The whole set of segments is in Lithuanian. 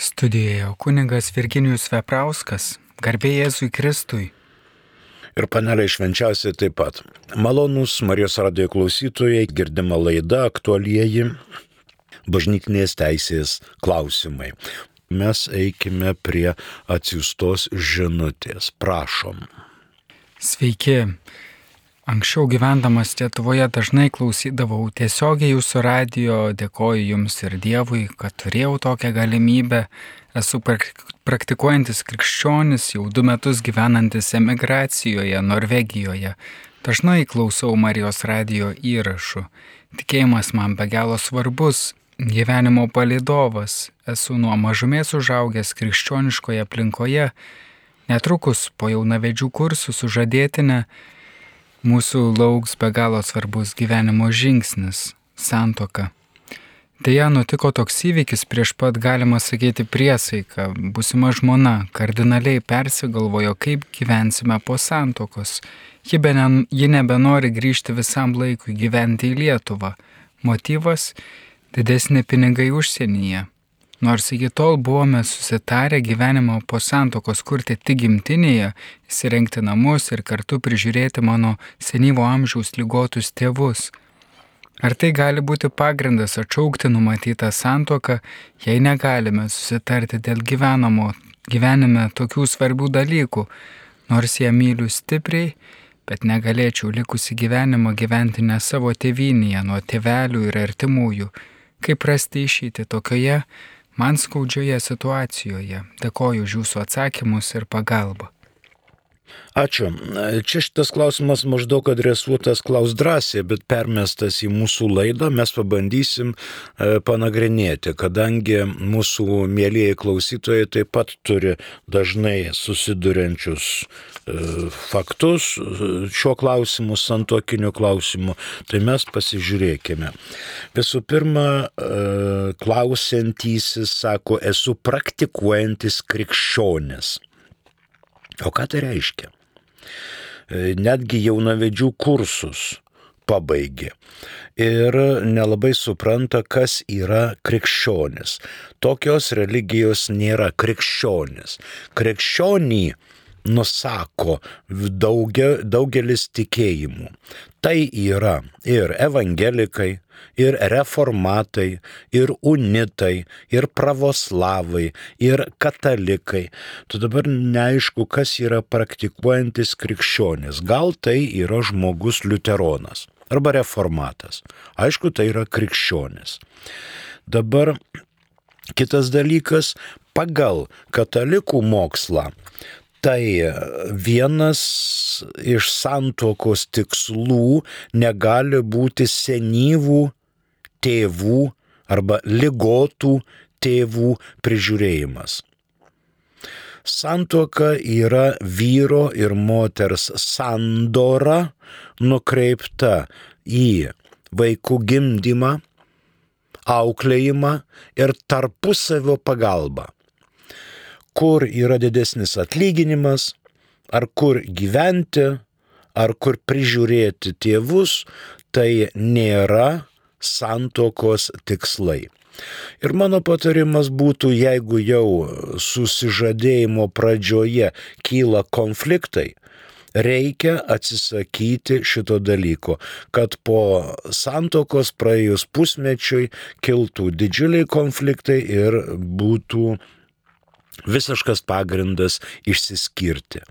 Studijoje kuningas Virginijus Veprauskas, garbė Jėzui Kristui. Ir paneliai švenčiausiai taip pat. Malonus Marijos radijo klausytojai, girdima laida aktualieji bažnytinės teisės klausimai. Mes eikime prie atsiustos žinutės. Prašom. Sveiki. Anksčiau gyvendamas Lietuvoje dažnai klausydavau tiesiogiai jūsų radio, dėkoju jums ir Dievui, kad turėjau tokią galimybę. Esu praktikuojantis krikščionis, jau du metus gyvenantis emigracijoje, Norvegijoje. Dažnai klausau Marijos radio įrašų. Tikėjimas man be galo svarbus, gyvenimo palidovas. Esu nuo mažumės užaugęs krikščioniškoje aplinkoje. Netrukus po jaunavedžių kursų sužadėtinę mūsų lauks be galo svarbus gyvenimo žingsnis - santoka. Deja, nutiko toks įvykis prieš pat galima sakyti priesaiką. Busima žmona kardinaliai persigalvojo, kaip gyvensime po santokos. Ji, bene, ji nebenori grįžti visam laikui gyventi į Lietuvą. Motyvas - didesni pinigai užsienyje. Nors iki tol buvome susitarę gyvenimą po santokos kurti tik gimtinėje, įsirengti namus ir kartu prižiūrėti mano senyvo amžiaus lygotus tėvus. Ar tai gali būti pagrindas atšaukti numatytą santoką, jei negalime susitarti dėl gyvenamo gyvenime tokių svarbių dalykų, nors ją myliu stipriai, bet negalėčiau likusi gyvenimą gyventi ne savo tėvynėje, nuo tėvelių ir artimųjų. Kaip rasti išeitį tokioje man skaudžioje situacijoje. Dėkoju už jūsų atsakymus ir pagalbą. Ačiū. Čia šitas klausimas maždaug adresuotas klaus drąsiai, bet permestas į mūsų laidą mes pabandysim e, panagrinėti, kadangi mūsų mėlyjeji klausytojai taip pat turi dažnai susiduriančius faktus šiuo klausimu, santokiniu klausimu, tai mes pasižiūrėkime. Visų pirma, e, klausiantysis sako, esu praktikuojantis krikščionis. O ką tai reiškia? E, netgi jaunavedžių kursus pabaigė. Ir nelabai supranta, kas yra krikščionis. Tokios religijos nėra krikščionis. Krikščionį nusako daugia, daugelis tikėjimų. Tai yra ir evangelikai, ir reformatai, ir unitai, ir pravoslavai, ir katalikai. Tu dabar neaišku, kas yra praktikuojantis krikščionis. Gal tai yra žmogus liuteronas arba reformatas. Aišku, tai yra krikščionis. Dabar kitas dalykas, pagal katalikų mokslą Tai vienas iš santokos tikslų negali būti senyvų tėvų arba ligotų tėvų prižiūrėjimas. Santoka yra vyro ir moters sandora nukreipta į vaikų gimdymą, auklėjimą ir tarpusavio pagalbą kur yra didesnis atlyginimas, ar kur gyventi, ar kur prižiūrėti tėvus, tai nėra santokos tikslai. Ir mano patarimas būtų, jeigu jau susižadėjimo pradžioje kyla konfliktai, reikia atsisakyti šito dalyko, kad po santokos praėjus pusmečiui kiltų didžiuliai konfliktai ir būtų visiškas pagrindas išsiskirti.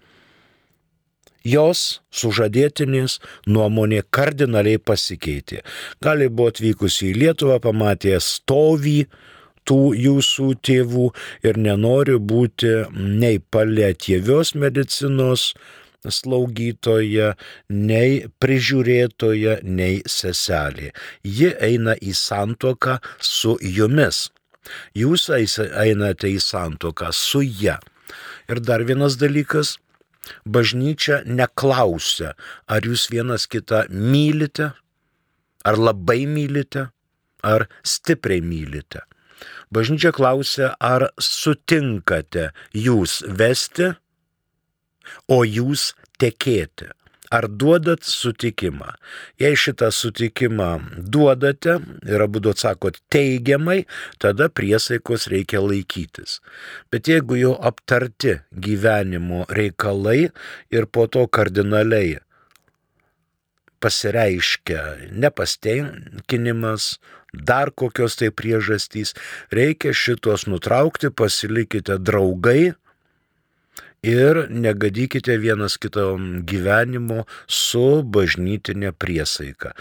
Jos sužadėtinės nuomonė kardinaliai pasikeitė. Gali buvo atvykusi į Lietuvą, pamatė stovį tų jūsų tėvų ir nenori būti nei palėtievios medicinos slaugytoja, nei prižiūrėtoja, nei seselė. Ji eina į santoką su jumis. Jūs einate į santoką su ją. Ir dar vienas dalykas, bažnyčia neklausia, ar jūs vienas kitą mylite, ar labai mylite, ar stipriai mylite. Bažnyčia klausia, ar sutinkate jūs vesti, o jūs tekėti. Ar duodat sutikimą. Jei šitą sutikimą duodate ir abu atsakot teigiamai, tada priesaikos reikia laikytis. Bet jeigu jau aptarti gyvenimo reikalai ir po to kardinaliai pasireiškia nepastenkinimas, dar kokios tai priežastys, reikia šitos nutraukti, pasilikite draugai ir negadykite vienas kitam gyvenimo su bažnytinė priesaika.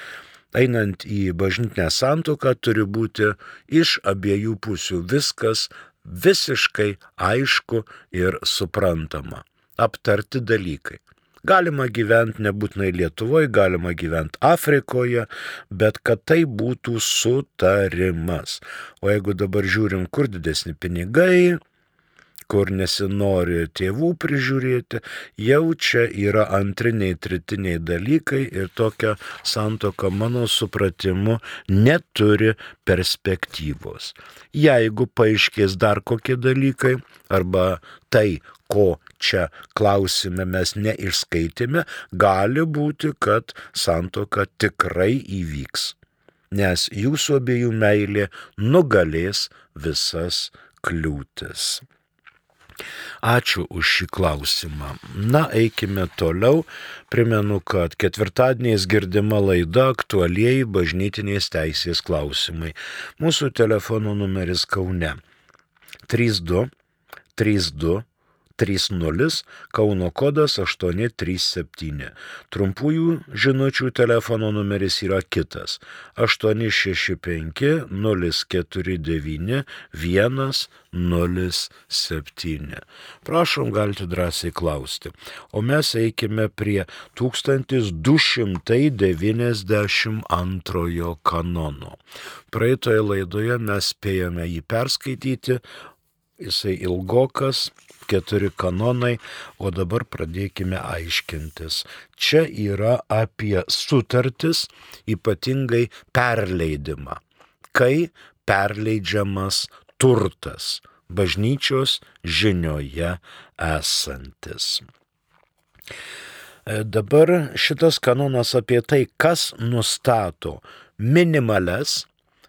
Einant į bažnytinę santoką turi būti iš abiejų pusių viskas visiškai aišku ir suprantama. Aptarti dalykai. Galima gyventi nebūtinai Lietuvoje, galima gyventi Afrikoje, bet kad tai būtų sutarimas. O jeigu dabar žiūrim, kur didesni pinigai, kur nesinori tėvų prižiūrėti, jau čia yra antriniai, tritiniai dalykai ir tokia santoka mano supratimu neturi perspektyvos. Jeigu paaiškės dar kokie dalykai arba tai, ko čia klausime mes neišskaitėme, gali būti, kad santoka tikrai įvyks. Nes jūsų abiejų meilė nugalės visas kliūtis. Ačiū už šį klausimą. Na, eikime toliau. Primenu, kad ketvirtadieniais girdima laida aktualieji bažnytinės teisės klausimai. Mūsų telefono numeris Kaune 32 32 30 Kauno kodas 837. Trumpųjų žinučių telefono numeris yra kitas 865 049 107. Prašom, galite drąsiai klausti. O mes eikime prie 1292 kanono. Praeitoje laidoje mes spėjome jį perskaityti, jisai ilgokas, keturi kanonai, o dabar pradėkime aiškintis. Čia yra apie sutartis, ypatingai perleidimą. Kai perleidžiamas turtas bažnyčios žinioje esantis. E, dabar šitas kanonas apie tai, kas nustato minimales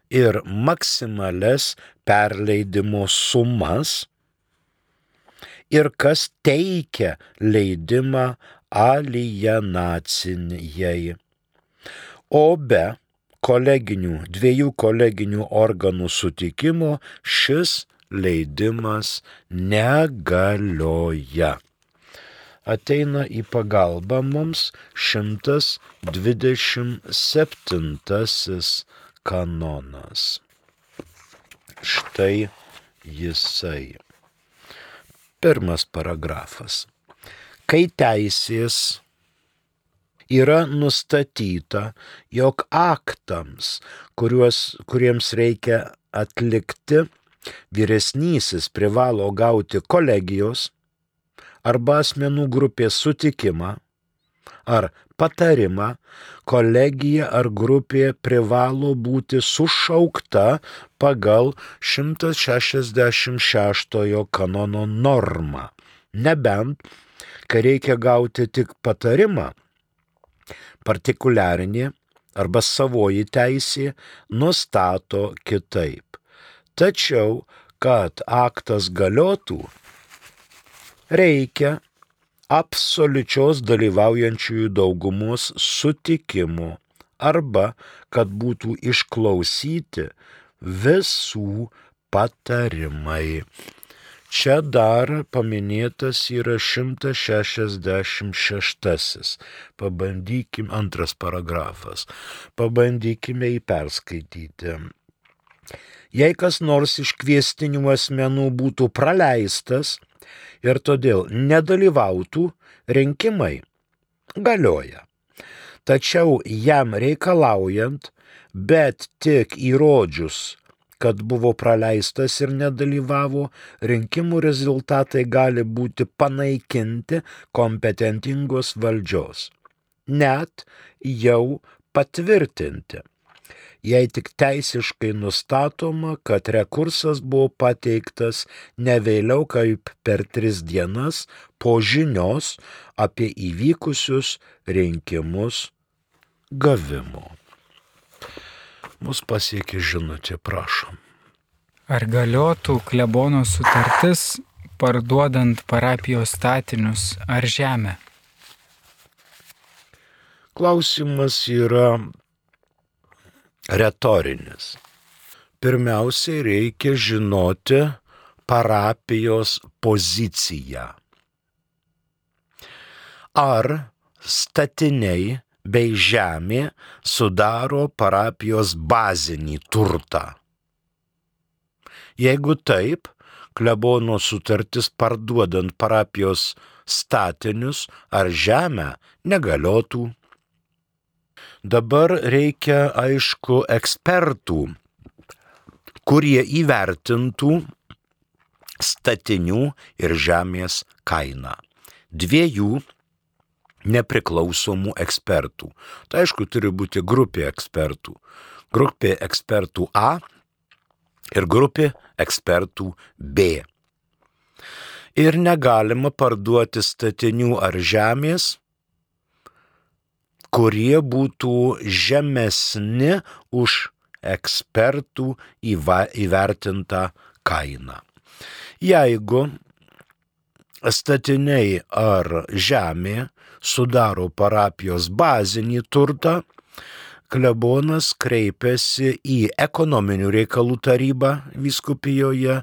ir maksimales perleidimo sumas ir kas teikia leidimą alienacinjai. O be koleginių, dviejų koleginių organų sutikimo šis leidimas negalioja. Ateina į pagalbą mums 127 kanonas. Štai jisai. Pirmas paragrafas. Kai teisės yra nustatyta, jog aktams, kuriuos, kuriems reikia atlikti, vyresnysis privalo gauti kolegijos arba asmenų grupės sutikimą ar patarimą, kolegija ar grupė privalo būti sušaukta pagal 166 kanono normą. Nebent, kai reikia gauti tik patarimą, partikuliarinė arba savoji teisė nustato kitaip. Tačiau, kad aktas galiotų, reikia absoliučios dalyvaujančiųjų daugumos sutikimo arba kad būtų išklausyti visų patarimai. Čia dar paminėtas yra 166. Pabandykime, antras paragrafas. Pabandykime jį perskaityti. Jei kas nors iš kviestinių asmenų būtų praleistas, ir todėl nedalyvautų rinkimai galioja. Tačiau jam reikalaujant, bet tik įrodžius, kad buvo praleistas ir nedalyvavo, rinkimų rezultatai gali būti panaikinti kompetentingos valdžios, net jau patvirtinti. Jei tik teisiškai nustatoma, kad rekursas buvo pateiktas ne vėliau kaip per tris dienas po žinios apie įvykusius rinkimus gavimo. Mus pasiekė žinutė, prašom. Ar galiotų klebono sutartis parduodant parapijos statinius ar žemę? Klausimas yra retorinis. Pirmiausiai reikia žinoti parapijos poziciją. Ar statiniai bei žemė sudaro parapijos bazinį turtą? Jeigu taip, klebono sutartis parduodant parapijos statinius ar žemę negaliotų Dabar reikia, aišku, ekspertų, kurie įvertintų statinių ir žemės kainą. Dviejų nepriklausomų ekspertų. Tai aišku, turi būti grupė ekspertų. Grupė ekspertų A ir grupė ekspertų B. Ir negalima parduoti statinių ar žemės kurie būtų žemesni už ekspertų įvertintą kainą. Jeigu statiniai ar žemė sudaro parapijos bazinį turtą, klebonas kreipiasi į ekonominių reikalų tarybą viskupijoje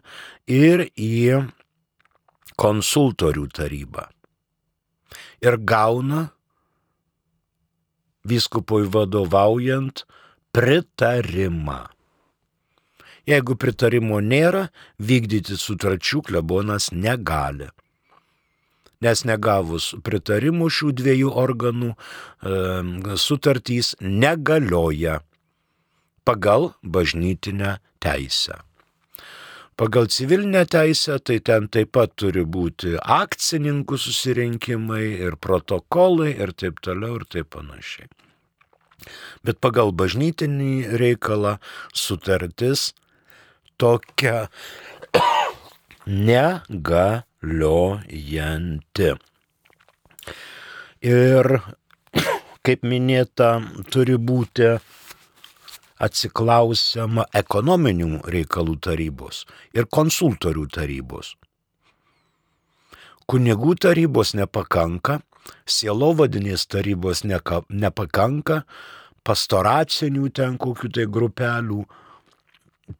ir į konsultorių tarybą. Ir gauna vyskupui vadovaujant pritarimą. Jeigu pritarimo nėra, vykdyti sutarčių klebonas negali. Nes negavus pritarimų šių dviejų organų, sutartys negalioja pagal bažnytinę teisę. Pagal civilinę teisę tai ten taip pat turi būti akcininkų susirinkimai ir protokolai ir taip toliau ir taip panašiai. Bet pagal bažnytinį reikalą sutartis tokia negaliojanti. Ir, kaip minėta, turi būti atsiklausiama ekonominių reikalų tarybos ir konsultorių tarybos. Kunigų tarybos nepakanka, sielovadinės tarybos neka, nepakanka, pastoracinių ten kokių tai grupelių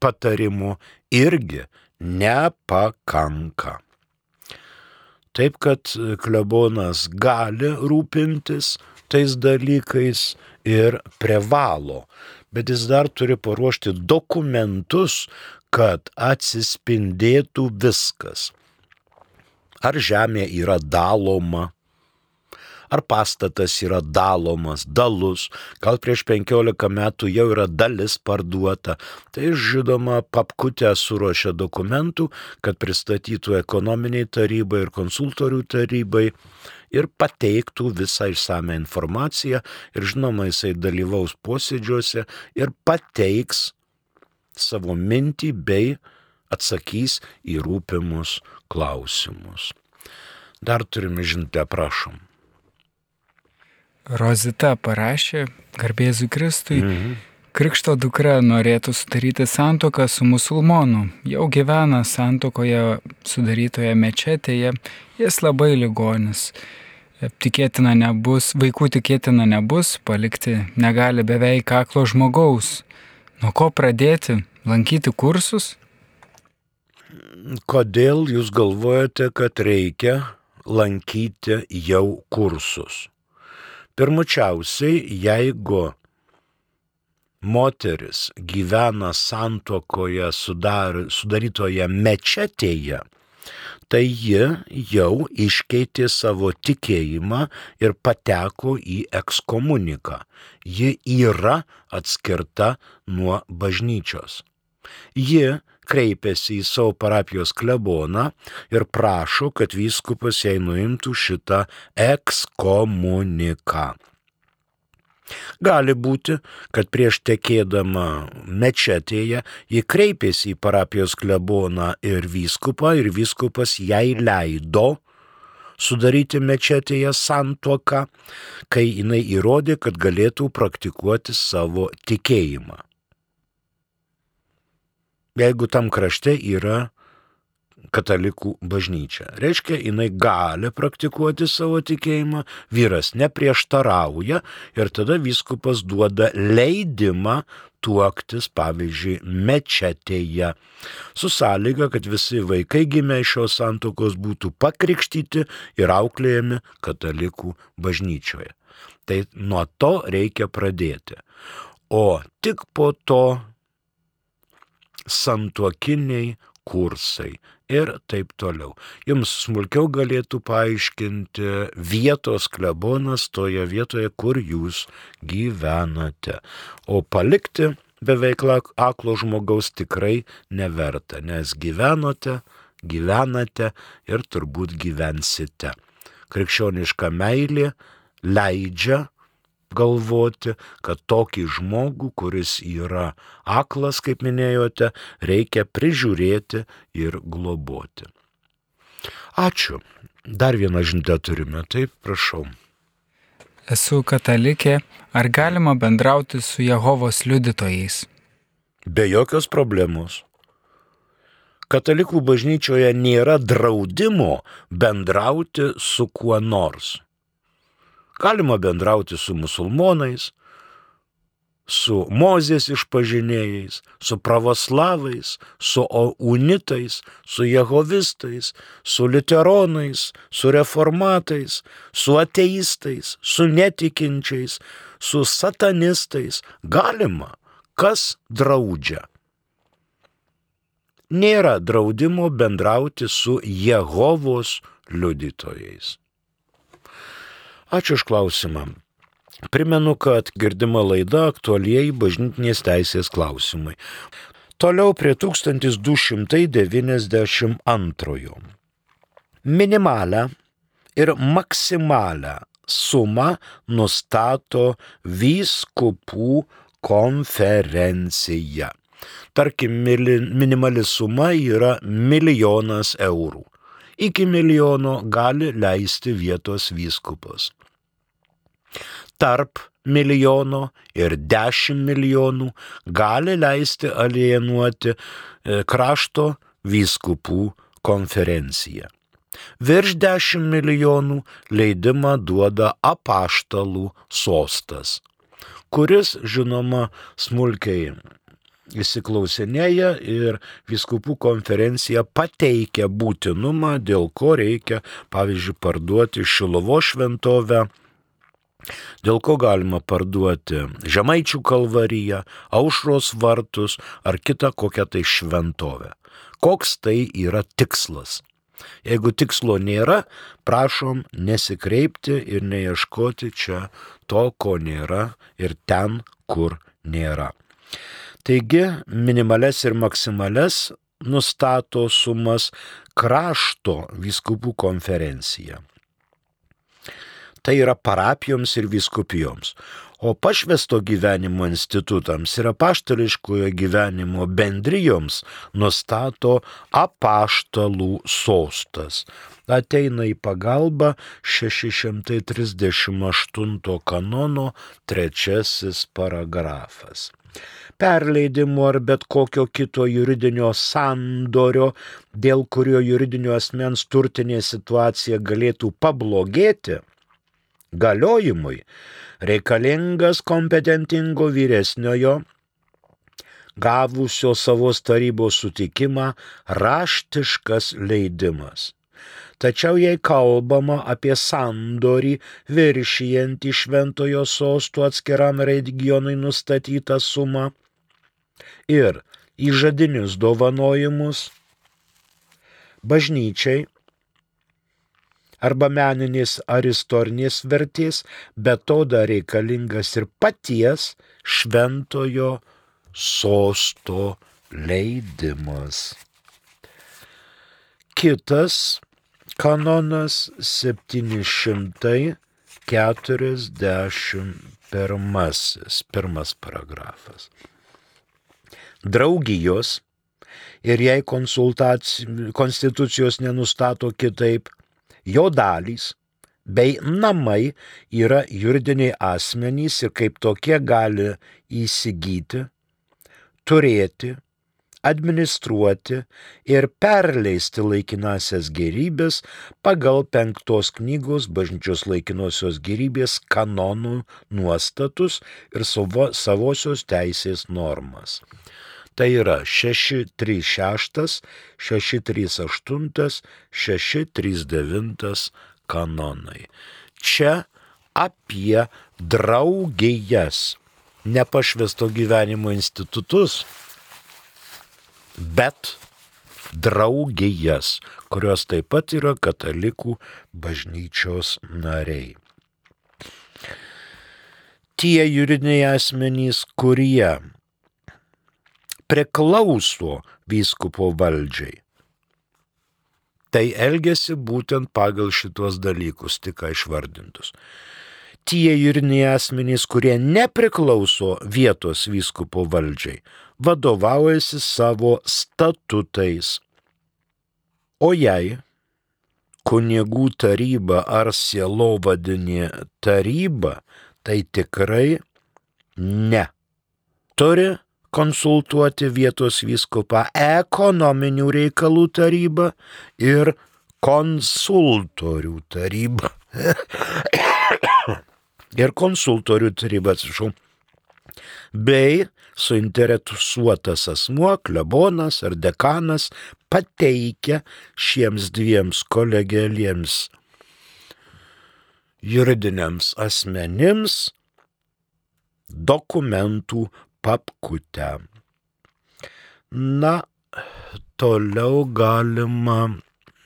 patarimų irgi nepakanka. Taip kad klebonas gali rūpintis tais dalykais ir privalo, bet jis dar turi paruošti dokumentus, kad atsispindėtų viskas. Ar žemė yra daloma, ar pastatas yra dalomas, dalus, gal prieš 15 metų jau yra dalis parduota. Tai žinoma, papkutė suruošia dokumentų, kad pristatytų ekonominiai tarybai ir konsultorių tarybai ir pateiktų visą išsame informaciją ir žinoma, jisai dalyvaus posėdžiuose ir pateiks savo mintį bei atsakys į rūpimus klausimus. Dar turime žinutę, prašom. Rozita parašė, garbėzui Kristui, mhm. Krikšto dukra norėtų sudaryti santoką su musulmonu. Jau gyvena santokoje sudarytoje mečetėje, jis labai ligonis. Tikėtina nebus, vaikų tikėtina nebus, palikti negali beveik kaklo žmogaus. Nuo ko pradėti? Lankyti kursus? Kodėl jūs galvojate, kad reikia lankyti jau kursus? Pirmučiausiai, jeigu moteris gyvena santokoje sudar, sudarytoje mečetėje, tai ji jau iškeitė savo tikėjimą ir pateko į ekskomuniką. Ji yra atskirta nuo bažnyčios. Ji kreipiasi į savo parapijos kleboną ir prašo, kad vyskupas jai nuimtų šitą ekskomuniką. Gali būti, kad prieš tekėdama mečetėje ji kreipėsi į parapijos kleboną ir vyskupą ir vyskupas jai leido sudaryti mečetėje santuoką, kai jinai įrodė, kad galėtų praktikuoti savo tikėjimą. Jeigu tam krašte yra katalikų bažnyčia. Reiškia, jinai gali praktikuoti savo tikėjimą, vyras neprieštarauja ir tada viskupas duoda leidimą tuoktis, pavyzdžiui, mečetėje, su sąlyga, kad visi vaikai gimę iš šios santokos būtų pakrikštyti ir auklėjami katalikų bažnyčioje. Tai nuo to reikia pradėti. O tik po to santuokiniai kursai ir taip toliau. Jums smulkiau galėtų paaiškinti vietos klebonas toje vietoje, kur jūs gyvenate. O palikti beveik aklo žmogaus tikrai neverta, nes gyvenote, gyvenate ir turbūt gyvensite. Krikščioniška meilė leidžia galvoti, kad tokį žmogų, kuris yra aklas, kaip minėjote, reikia prižiūrėti ir globoti. Ačiū. Dar vieną žinutę turime, taip, prašau. Esu katalikė, ar galima bendrauti su Jehovos liudytojais? Be jokios problemos. Katalikų bažnyčioje nėra draudimo bendrauti su kuo nors. Galima bendrauti su musulmonais, su mozės išpažinėjais, su pravoslavais, su unitais, su jehovistais, su literonais, su reformatais, su ateistais, su netikinčiais, su satanistais. Galima, kas draudžia. Nėra draudimo bendrauti su Jehovos liudytojais. Ačiū už klausimą. Primenu, kad girdima laida aktualieji bažnytinės teisės klausimai. Toliau prie 1292. Minimalę ir maksimalę sumą nustato vyskupų konferencija. Tarkim, minimali suma yra milijonas eurų iki milijono gali leisti vietos vyskupas. Tarp milijono ir dešimt milijonų gali leisti alienuoti e, krašto vyskupų konferencija. Virš 10 milijonų leidimą duoda apaštalų sostas, kuris, žinoma, smulkiai įsiklausinėja ir viskupų konferencija pateikia būtinumą, dėl ko reikia, pavyzdžiui, parduoti Šilovo šventovę, dėl ko galima parduoti Žemaičių kalvariją, Aušros vartus ar kitą kokią tai šventovę. Koks tai yra tikslas? Jeigu tikslo nėra, prašom nesikreipti ir neieškoti čia to, ko nėra ir ten, kur nėra. Taigi minimales ir maksimales nustato sumas krašto vyskupų konferencija. Tai yra parapijoms ir vyskupijoms. O pašvesto gyvenimo institutams ir apaštališkojo gyvenimo bendrijoms nustato apaštalų sostas. Ateina į pagalbą 638 kanono trečiasis paragrafas perleidimu ar bet kokio kito juridinio sandorio, dėl kurio juridinio asmens turtinė situacija galėtų pablogėti, galiojimui reikalingas kompetentingo vyresniojo gavusio savos tarybos sutikimą raštiškas leidimas. Tačiau jei kalbama apie sandorį viršijantį šventojo sostų atskiram regionui nustatytą sumą, ir įžadinius dovanojimus bažnyčiai arba meninės ar istorinės vertės, bet to dar reikalingas ir paties šventojo sosto leidimas. Kitas kanonas 741 pirmasis, pirmas paragrafas. Draugijos ir jei konstitucijos nenustato kitaip, jo dalys bei namai yra juridiniai asmenys ir kaip tokie gali įsigyti, turėti, administruoti ir perleisti laikinasias gerybės pagal penktos knygos bažnyčios laikinosios gerybės kanonų nuostatus ir savo, savosios teisės normas. Tai yra 636, 638, 639 kanonai. Čia apie draugijas, nepašvesto gyvenimo institutus, bet draugijas, kurios taip pat yra katalikų bažnyčios nariai. Tie juridiniai asmenys, kurie priklauso vyskupo valdžiai, tai elgesi būtent pagal šitos dalykus, tik ką išvardintus. Tie jūriniai asmenys, kurie nepriklauso vietos vyskupo valdžiai, vadovaujasi savo statutais. O jei kunigų taryba ar sielovadinė taryba, tai tikrai ne. Turi konsultuoti vietos vyskupą ekonominių reikalų tarybą ir konsultorių tarybą. ir konsultorių tarybą, atsiprašau. Bei suinteresuotas asmuo, klebonas ar dekanas pateikia šiems dviems kolegėliems juridiniams asmenims dokumentų papkutę. Na, toliau galima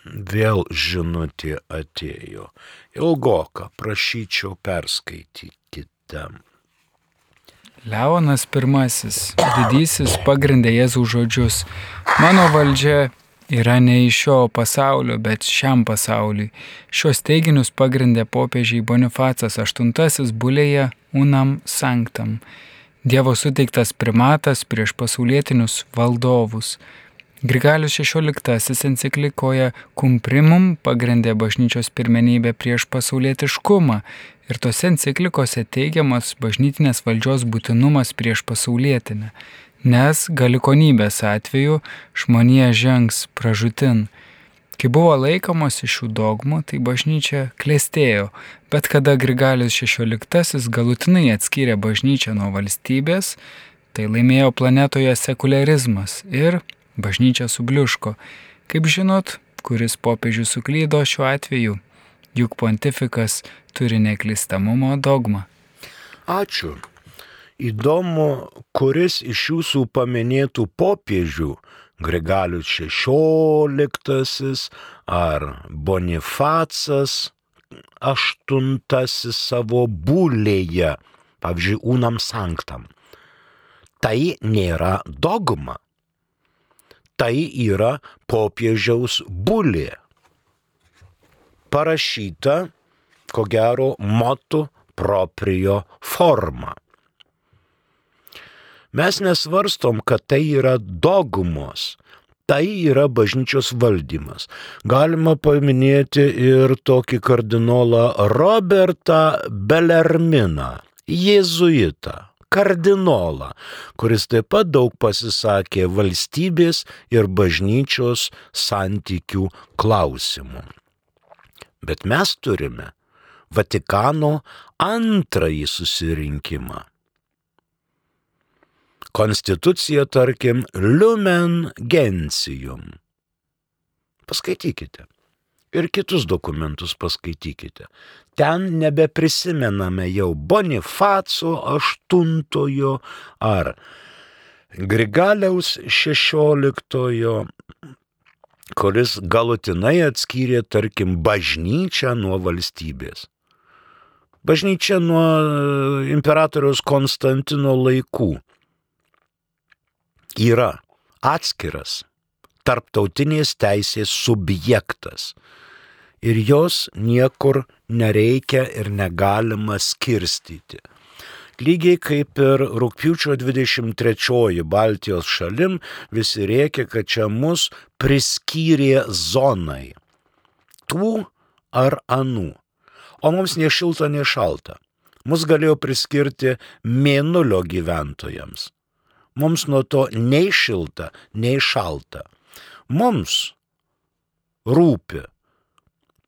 vėl žinutė atėjo. Ilgoka, prašyčiau perskaitykite. Leonas I, didysis, pagrindė Jėzų žodžius. Mano valdžia yra ne iš šio pasaulio, bet šiam pasauliui. Šios teiginius pagrindė popiežiai Bonifacas VIII bulėje Unam Sanktam. Dievo suteiktas primatas prieš pasaulietinius valdovus. Grigalius XVI enciklikoje Cumprimum pagrindė bažnyčios pirmenybę prieš pasaulietiškumą ir tose enciklikose teigiamas bažnytinės valdžios būtinumas prieš pasaulietinę, nes galikonybės atveju žmonija žengs pražutin. Kai buvo laikomasi šių dogmų, tai bažnyčia klėstėjo, bet kada Grigalius XVI galutinai atskyrė bažnyčią nuo valstybės, tai laimėjo planetoje sekularizmas ir bažnyčia subliuško. Kaip žinot, kuris popiežius suklydo šiuo atveju, juk pontifikas turi neklistamumo dogmą. Ačiū. Įdomu, kuris iš jūsų paminėtų popiežių Grigalius XVI ar Bonifacas VIII savo būlėje, pavyzdžiui, Unam Sanktam. Tai nėra dogma. Tai yra popiežiaus būlė. Parašyta, ko gero, motu proprio forma. Mes nesvarstom, kad tai yra dogmos. Tai yra bažnyčios valdymas. Galima paminėti ir tokį kardinolą Robertą Belerminą, jėzuitą, kardinolą, kuris taip pat daug pasisakė valstybės ir bažnyčios santykių klausimų. Bet mes turime Vatikano antrąjį susirinkimą konstitucija, tarkim, Lumen Gentium. Paskaitykite. Ir kitus dokumentus paskaitykite. Ten nebeprisimename jau Bonifaco VIII ar Grigaliaus XVI, kuris galutinai atskyrė, tarkim, bažnyčią nuo valstybės. Bažnyčia nuo imperatoriaus Konstantino laikų yra atskiras tarptautinės teisės subjektas ir jos niekur nereikia ir negalima skirstyti. Lygiai kaip ir rūpiučio 23 Baltijos šalim visi reikia, kad čia mus priskyrė zonai. Tų ar anų. O mums nei šilta, nei šalta. Mus galėjo priskirti mėnulio gyventojams. Mums nuo to nei šilta, nei šalta. Mums rūpi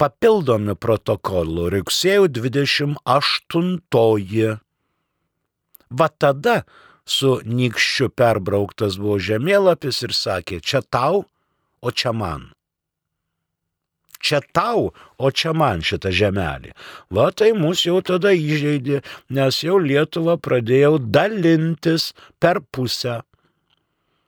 papildomi protokolų rugsėjo 28. Va tada su nykščiu perbrauktas buvo žemėlapis ir sakė, čia tau, o čia man. Čia tau, o čia man šitą žemelį. Va tai mus jau tada įžeidė, nes jau Lietuva pradėjau dalintis per pusę.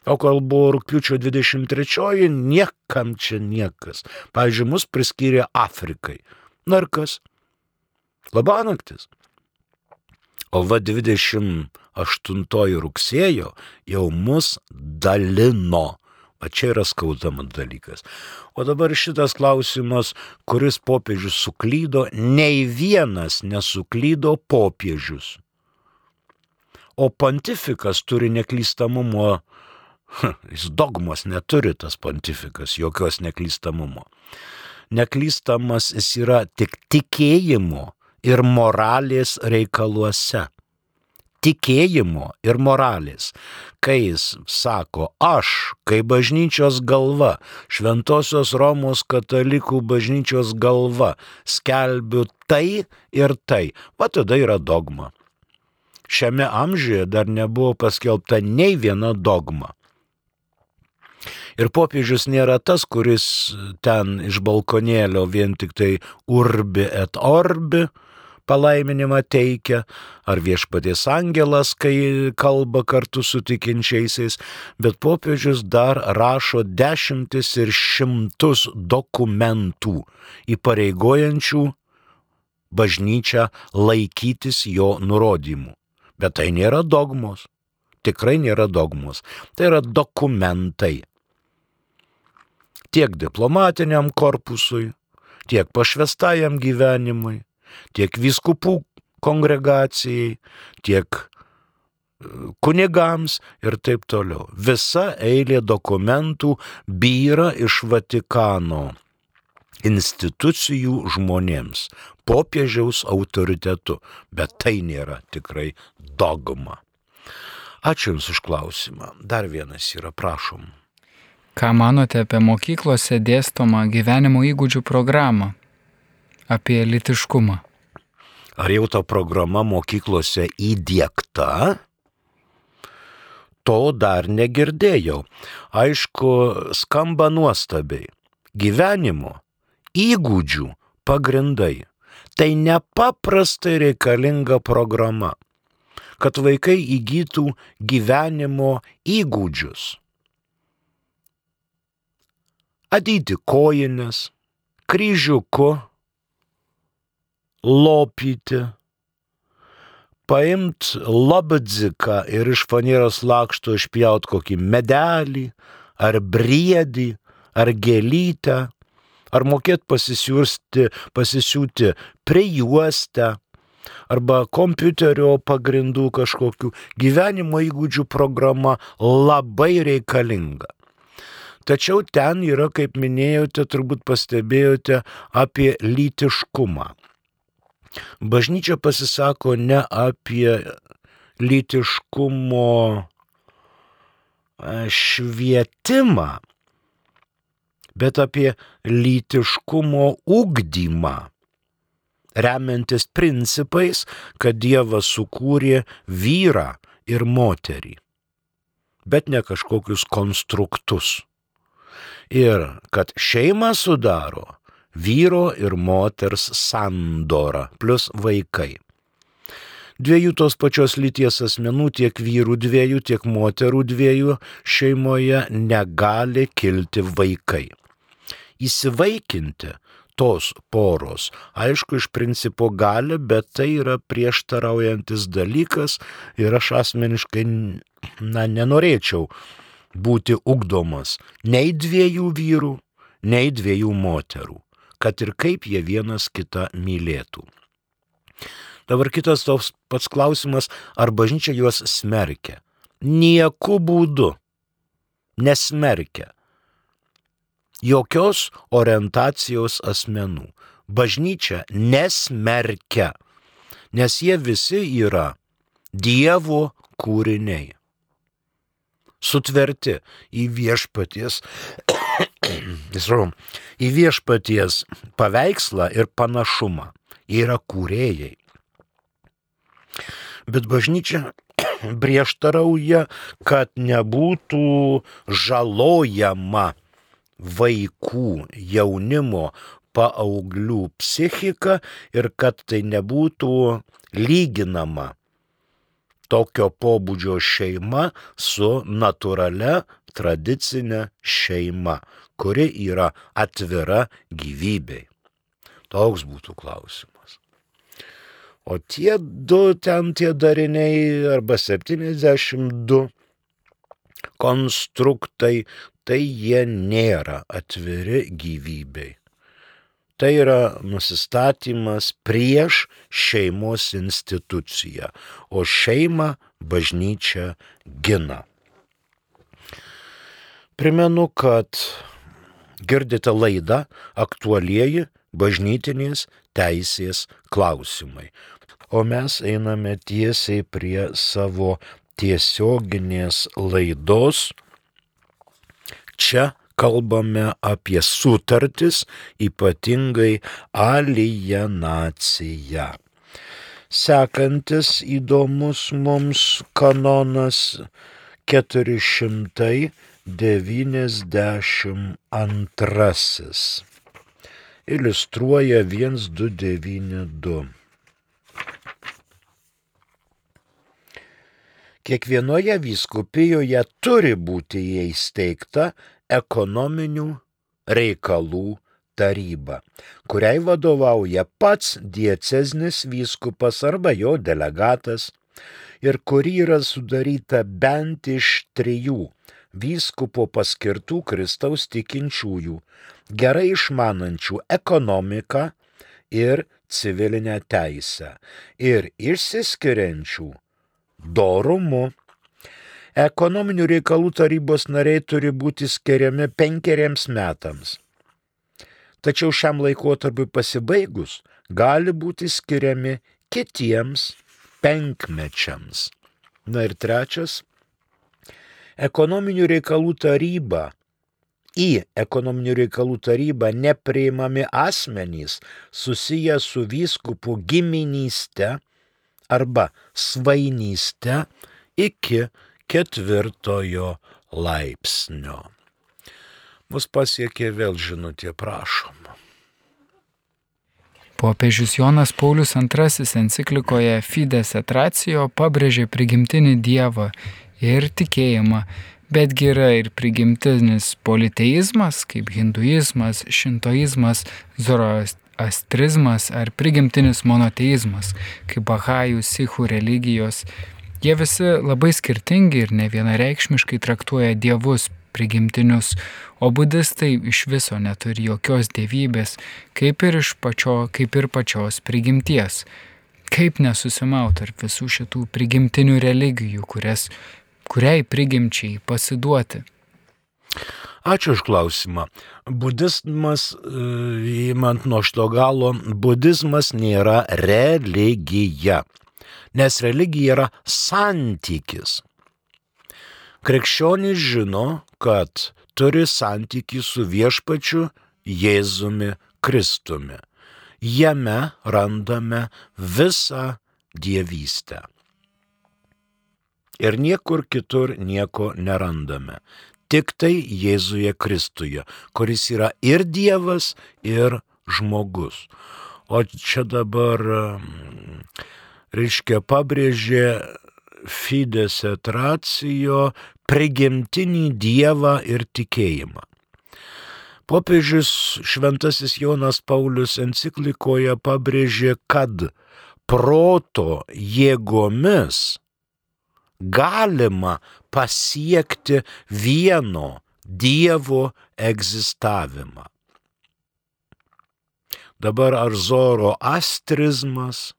O kol buvo rūpiučio 23-oji, niekam čia niekas. Pavyzdžiui, mus priskyrė Afrikai. Na ir kas? Labanaktis. O va 28 rugsėjo jau mus dalino. O čia yra skaudama dalykas. O dabar šitas klausimas, kuris popiežius suklydo, nei vienas nesuklydo popiežius. O pontifikas turi neklystamumo Jis dogmos neturi tas pontifikas, jokios neklystamumo. Neklystamas jis yra tik tikėjimo ir moralės reikaluose. Tikėjimo ir moralės. Kai jis sako, aš, kaip bažnyčios galva, Šventojios Romos katalikų bažnyčios galva, skelbiu tai ir tai, va tada yra dogma. Šiame amžiuje dar nebuvo paskelbta nei viena dogma. Ir popiežius nėra tas, kuris ten iš balkonėlio vien tik tai urbi et orbi palaiminimą teikia, ar viešpaties angelas, kai kalba kartu su tikinčiaisiais, bet popiežius dar rašo dešimtis ir šimtus dokumentų įpareigojančių bažnyčią laikytis jo nurodymų. Bet tai nėra dogmos. Tikrai nėra dogmos. Tai yra dokumentai tiek diplomatiniam korpusui, tiek pašvestajam gyvenimui, tiek viskupų kongregacijai, tiek e, kunigams ir taip toliau. Visa eilė dokumentų byra iš Vatikano institucijų žmonėms, popiežiaus autoritetu, bet tai nėra tikrai dogma. Ačiū Jums už klausimą. Dar vienas yra, prašom. Ką manote apie mokyklose dėstomą gyvenimo įgūdžių programą? Apie litiškumą. Ar jau ta programa mokyklose įdėkta? To dar negirdėjau. Aišku, skamba nuostabiai. Gyvenimo įgūdžių pagrindai. Tai nepaprastai reikalinga programa, kad vaikai įgytų gyvenimo įgūdžius adyti kojines, kryžiuku, lopyti, paimt labadziką ir iš fanieros lakšto išpjaut kokį medelį, ar briedį, ar gėlytę, ar mokėt pasisiūsti, pasisiūti prijuostę, arba kompiuterio pagrindų kažkokių gyvenimo įgūdžių programa labai reikalinga. Tačiau ten yra, kaip minėjote, turbūt pastebėjote apie lytiškumą. Bažnyčia pasisako ne apie lytiškumo e, švietimą, bet apie lytiškumo ugdymą, remiantis principais, kad Dievas sukūrė vyrą ir moterį, bet ne kažkokius konstruktus. Ir kad šeimą sudaro vyro ir moters sandora plus vaikai. Dviejų tos pačios lyties asmenų, tiek vyrų dviejų, tiek moterų dviejų šeimoje negali kilti vaikai. Įsivaikinti tos poros, aišku, iš principo gali, bet tai yra prieštaraujantis dalykas ir aš asmeniškai, na, nenorėčiau būti ugdomas nei dviejų vyrų, nei dviejų moterų, kad ir kaip jie vienas kitą mylėtų. Dabar kitas toks pats klausimas, ar bažnyčia juos smerkia. Nieku būdu nesmerkia. Jokios orientacijos asmenų. Bažnyčia nesmerkia, nes jie visi yra Dievo kūriniai. Sutverti į viešpaties, į viešpaties paveikslą ir panašumą. Jie yra kūrėjai. Bet bažnyčia prieštarauja, kad nebūtų žalojama vaikų, jaunimo, paauglių psichika ir kad tai nebūtų lyginama tokio pobūdžio šeima su natūralia tradicinė šeima, kuri yra atvira gyvybei. Toks būtų klausimas. O tie du ten tie dariniai arba 72 konstruktai, tai jie nėra atviri gyvybei. Tai yra nusistatymas prieš šeimos instituciją, o šeimą bažnyčia gina. Primenu, kad girdite laidą aktualieji bažnytinės teisės klausimai o mes einame tiesiai prie savo tiesioginės laidos. Čia kalbame apie sutartis, ypatingai alienaciją. Sekantis įdomus mums kanonas 492 iliustruoja 1292. Kiekvienoje vyskupijoje turi būti įsteigta ekonominių reikalų taryba, kuriai vadovauja pats dieceznis vyskupas arba jo delegatas ir kuri yra sudaryta bent iš trijų vyskupo paskirtų Kristaus tikinčiųjų, gerai išmanančių ekonomiką ir civilinę teisę ir išsiskiriančių dorumu. Ekonominių reikalų tarybos nariai turi būti skiriami penkeriems metams. Tačiau šiam laikotarpiu pasibaigus gali būti skiriami kitiems penkmečiams. Na ir trečias. Ekonominių reikalų taryba. Į ekonominių reikalų tarybą nepriimami asmenys susiję su vyskupų giminyste arba svainyste iki ketvirtojo laipsnio. Mus pasiekė vėl žinutė, prašom. Popiežius Jonas Paulius II enciklikoje Fides et Ratio pabrėžė prigimtinį Dievą ir tikėjimą, betgi yra ir prigimtinis politeizmas, kaip hinduizmas, šintoizmas, zoroast astrizmas ar prigimtinis monoteizmas, kaip bahajų, sikhų religijos, jie visi labai skirtingi ir ne vienareikšmiškai traktuoja dievus prigimtinius, o budistai iš viso neturi jokios dievybės, kaip ir, pačio, kaip ir pačios prigimties. Kaip nesusimauti tarp visų šitų prigimtinių religijų, kurias, kuriai prigimčiai pasiduoti. Ačiū už klausimą. Budizmas, e, įmant nuo šito galo, budizmas nėra religija, nes religija yra santykis. Krikščionys žino, kad turi santykį su viešpačiu Jėzumi Kristumi. Jame randame visą dievystę. Ir niekur kitur nieko nerandame tik tai Jėzuje Kristuje, kuris yra ir Dievas, ir žmogus. O čia dabar, mm, reiškia, pabrėžė Fides et ratio prigimtinį Dievą ir tikėjimą. Popiežius Šventasis Jonas Paulius enciklikoje pabrėžė, kad proto jėgomis galima pasiekti vieno Dievo egzistavimą. Dabar ar zoro astrizmas,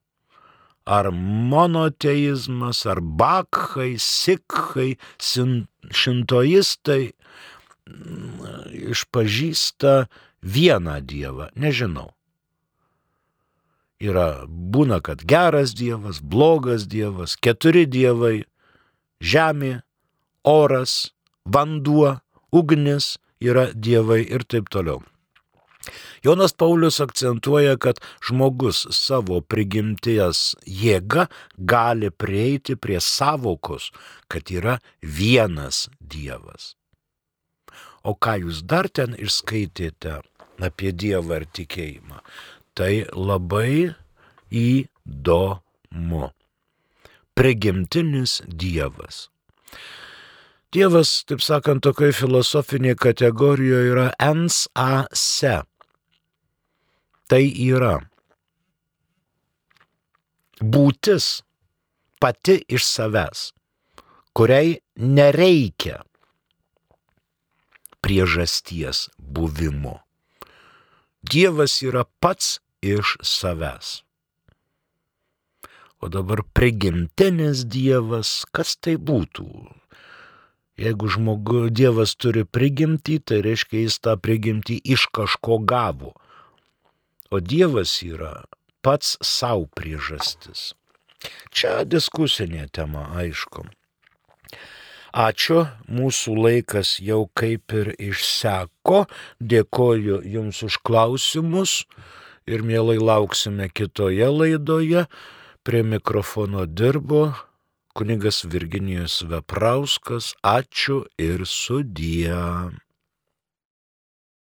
ar monoteizmas, ar bakhai, sikhai, šintoistai išpažįsta vieną dievą, nežinau. Yra būna, kad geras dievas, blogas dievas, keturi dievai - žemė, oras, vanduo, ugnis yra dievai ir taip toliau. Jonas Paulius akcentuoja, kad žmogus savo prigimties jėga gali prieiti prie savokos, kad yra vienas Dievas. O ką jūs dar ten išskaitėte apie Dievą ir tikėjimą, tai labai įdomu. Prigimtinis Dievas. Dievas, taip sakant, tokioje filosofinėje kategorijoje yra ens a se. Tai yra būtis pati iš savęs, kuriai nereikia priežasties buvimo. Dievas yra pats iš savęs. O dabar prigimtinis Dievas, kas tai būtų? Jeigu žmogus, Dievas turi prigimtį, tai reiškia jis tą prigimtį iš kažko gavo. O Dievas yra pats savo priežastis. Čia diskusinė tema, aišku. Ačiū, mūsų laikas jau kaip ir išseko. Dėkoju Jums už klausimus ir mielai lauksime kitoje laidoje. Prie mikrofono dirbo kunigas Virginijus Veprauskas, ačiū ir sudie.